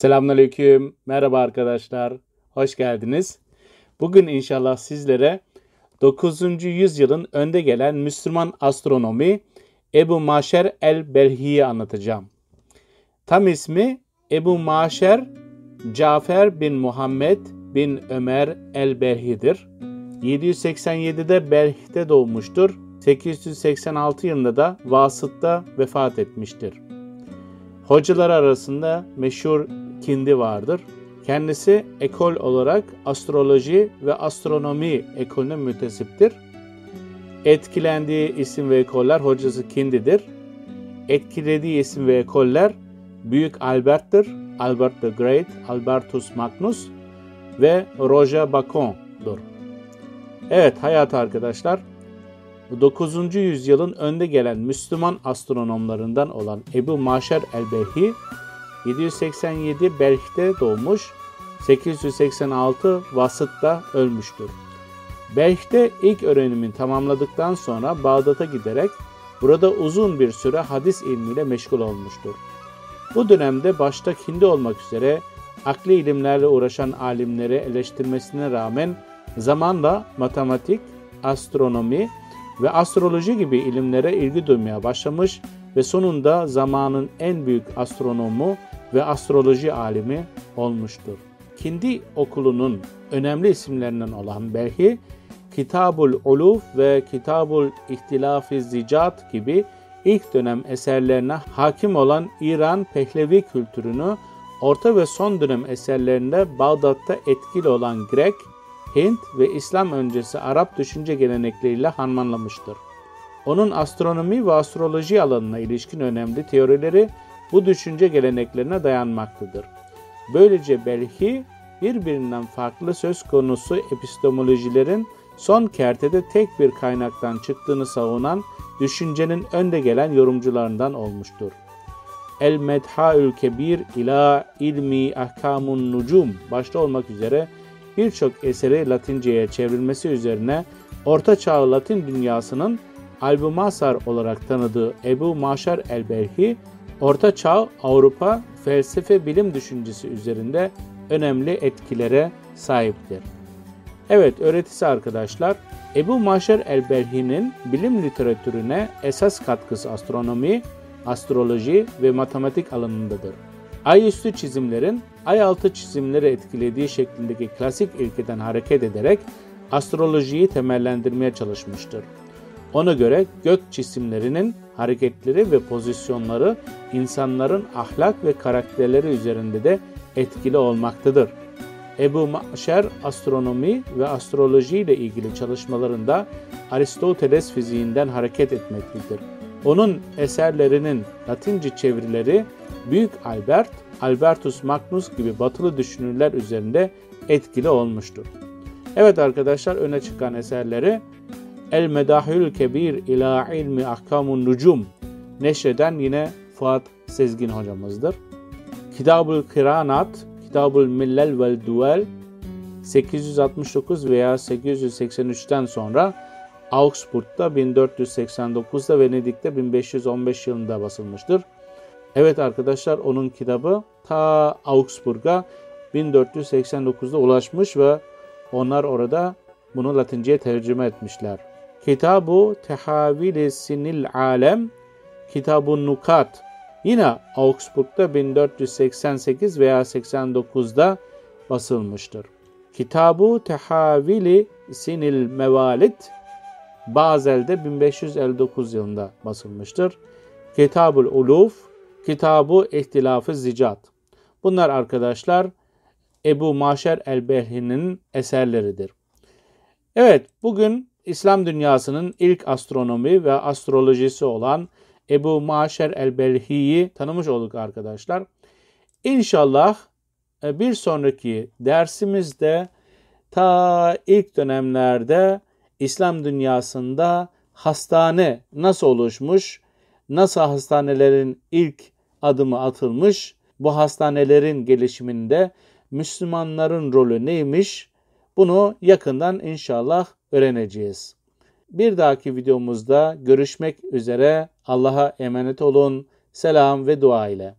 Selamünaleyküm. Merhaba arkadaşlar. Hoş geldiniz. Bugün inşallah sizlere 9. yüzyılın önde gelen Müslüman astronomi Ebu Maşer el-Belhi'yi anlatacağım. Tam ismi Ebu Maşer Cafer bin Muhammed bin Ömer el-Belhi'dir. 787'de Belh'te doğmuştur. 886 yılında da Vasıt'ta vefat etmiştir. Hocalar arasında meşhur Kindi vardır. Kendisi ekol olarak astroloji ve astronomi ekolüne mütesiptir. Etkilendiği isim ve ekoller hocası Kindi'dir. Etkilediği isim ve ekoller Büyük Albert'tir. Albert the Great, Albertus Magnus ve Roger Bacon'dur. Evet hayat arkadaşlar 9. yüzyılın önde gelen Müslüman astronomlarından olan Ebu Maşer el-Behi 787 Belh'te doğmuş, 886 Vasıt'ta ölmüştür. Belh'te ilk öğrenimini tamamladıktan sonra Bağdat'a giderek burada uzun bir süre hadis ilmiyle meşgul olmuştur. Bu dönemde başta Hindi olmak üzere akli ilimlerle uğraşan alimleri eleştirmesine rağmen zamanla matematik, astronomi ve astroloji gibi ilimlere ilgi duymaya başlamış ve sonunda zamanın en büyük astronomu ve astroloji alimi olmuştur. Kindi okulunun önemli isimlerinden olan Belhi, Kitabul Uluf ve Kitabul İhtilafi Zicat gibi ilk dönem eserlerine hakim olan İran Pehlevi kültürünü orta ve son dönem eserlerinde Bağdat'ta etkili olan Grek, Hint ve İslam öncesi Arap düşünce gelenekleriyle harmanlamıştır. Onun astronomi ve astroloji alanına ilişkin önemli teorileri bu düşünce geleneklerine dayanmaktadır. Böylece belki birbirinden farklı söz konusu epistemolojilerin son kertede tek bir kaynaktan çıktığını savunan düşüncenin önde gelen yorumcularından olmuştur. El Medhaül Kebir ila ilmi ahkamun nucum başta olmak üzere birçok eseri Latinceye çevrilmesi üzerine Orta Çağ Latin dünyasının Albumasar olarak tanıdığı Ebu Maşar el-Belhi, Orta Çağ Avrupa felsefe bilim düşüncesi üzerinde önemli etkilere sahiptir. Evet öğretisi arkadaşlar, Ebu Maşer el-Belhi'nin bilim literatürüne esas katkısı astronomi, astroloji ve matematik alanındadır. Ay üstü çizimlerin ay altı çizimleri etkilediği şeklindeki klasik ilkeden hareket ederek astrolojiyi temellendirmeye çalışmıştır. Ona göre gök cisimlerinin hareketleri ve pozisyonları insanların ahlak ve karakterleri üzerinde de etkili olmaktadır. Ebu Maşer astronomi ve astroloji ile ilgili çalışmalarında Aristoteles fiziğinden hareket etmektedir. Onun eserlerinin Latince çevirileri Büyük Albert, Albertus Magnus gibi batılı düşünürler üzerinde etkili olmuştur. Evet arkadaşlar öne çıkan eserleri El Medahül Kebir ila ilmi ahkamun nucum neşreden yine Fuat Sezgin hocamızdır. Kitabul Kiranat, Kitabul Millel vel Duel 869 veya 883'ten sonra Augsburg'da 1489'da Venedik'te 1515 yılında basılmıştır. Evet arkadaşlar onun kitabı ta Augsburg'a 1489'da ulaşmış ve onlar orada bunu Latince'ye tercüme etmişler. Kitabu Tehavili Sinil Alem Kitabun Nukat yine Augsburg'da 1488 veya 89'da basılmıştır. Kitabu Tehavili Sinil Mevalit Bazel'de 1559 yılında basılmıştır. Kitabul Uluf, Kitabu İhtilafı Zicat. Bunlar arkadaşlar Ebu Maşer el-Behri'nin eserleridir. Evet, bugün İslam dünyasının ilk astronomi ve astrolojisi olan Ebu Maşer el-Belhi'yi tanımış olduk arkadaşlar. İnşallah e, bir sonraki dersimizde ta ilk dönemlerde İslam dünyasında hastane nasıl oluşmuş, nasıl hastanelerin ilk adımı atılmış, bu hastanelerin gelişiminde Müslümanların rolü neymiş bunu yakından inşallah öğreneceğiz. Bir dahaki videomuzda görüşmek üzere. Allah'a emanet olun. Selam ve dua ile.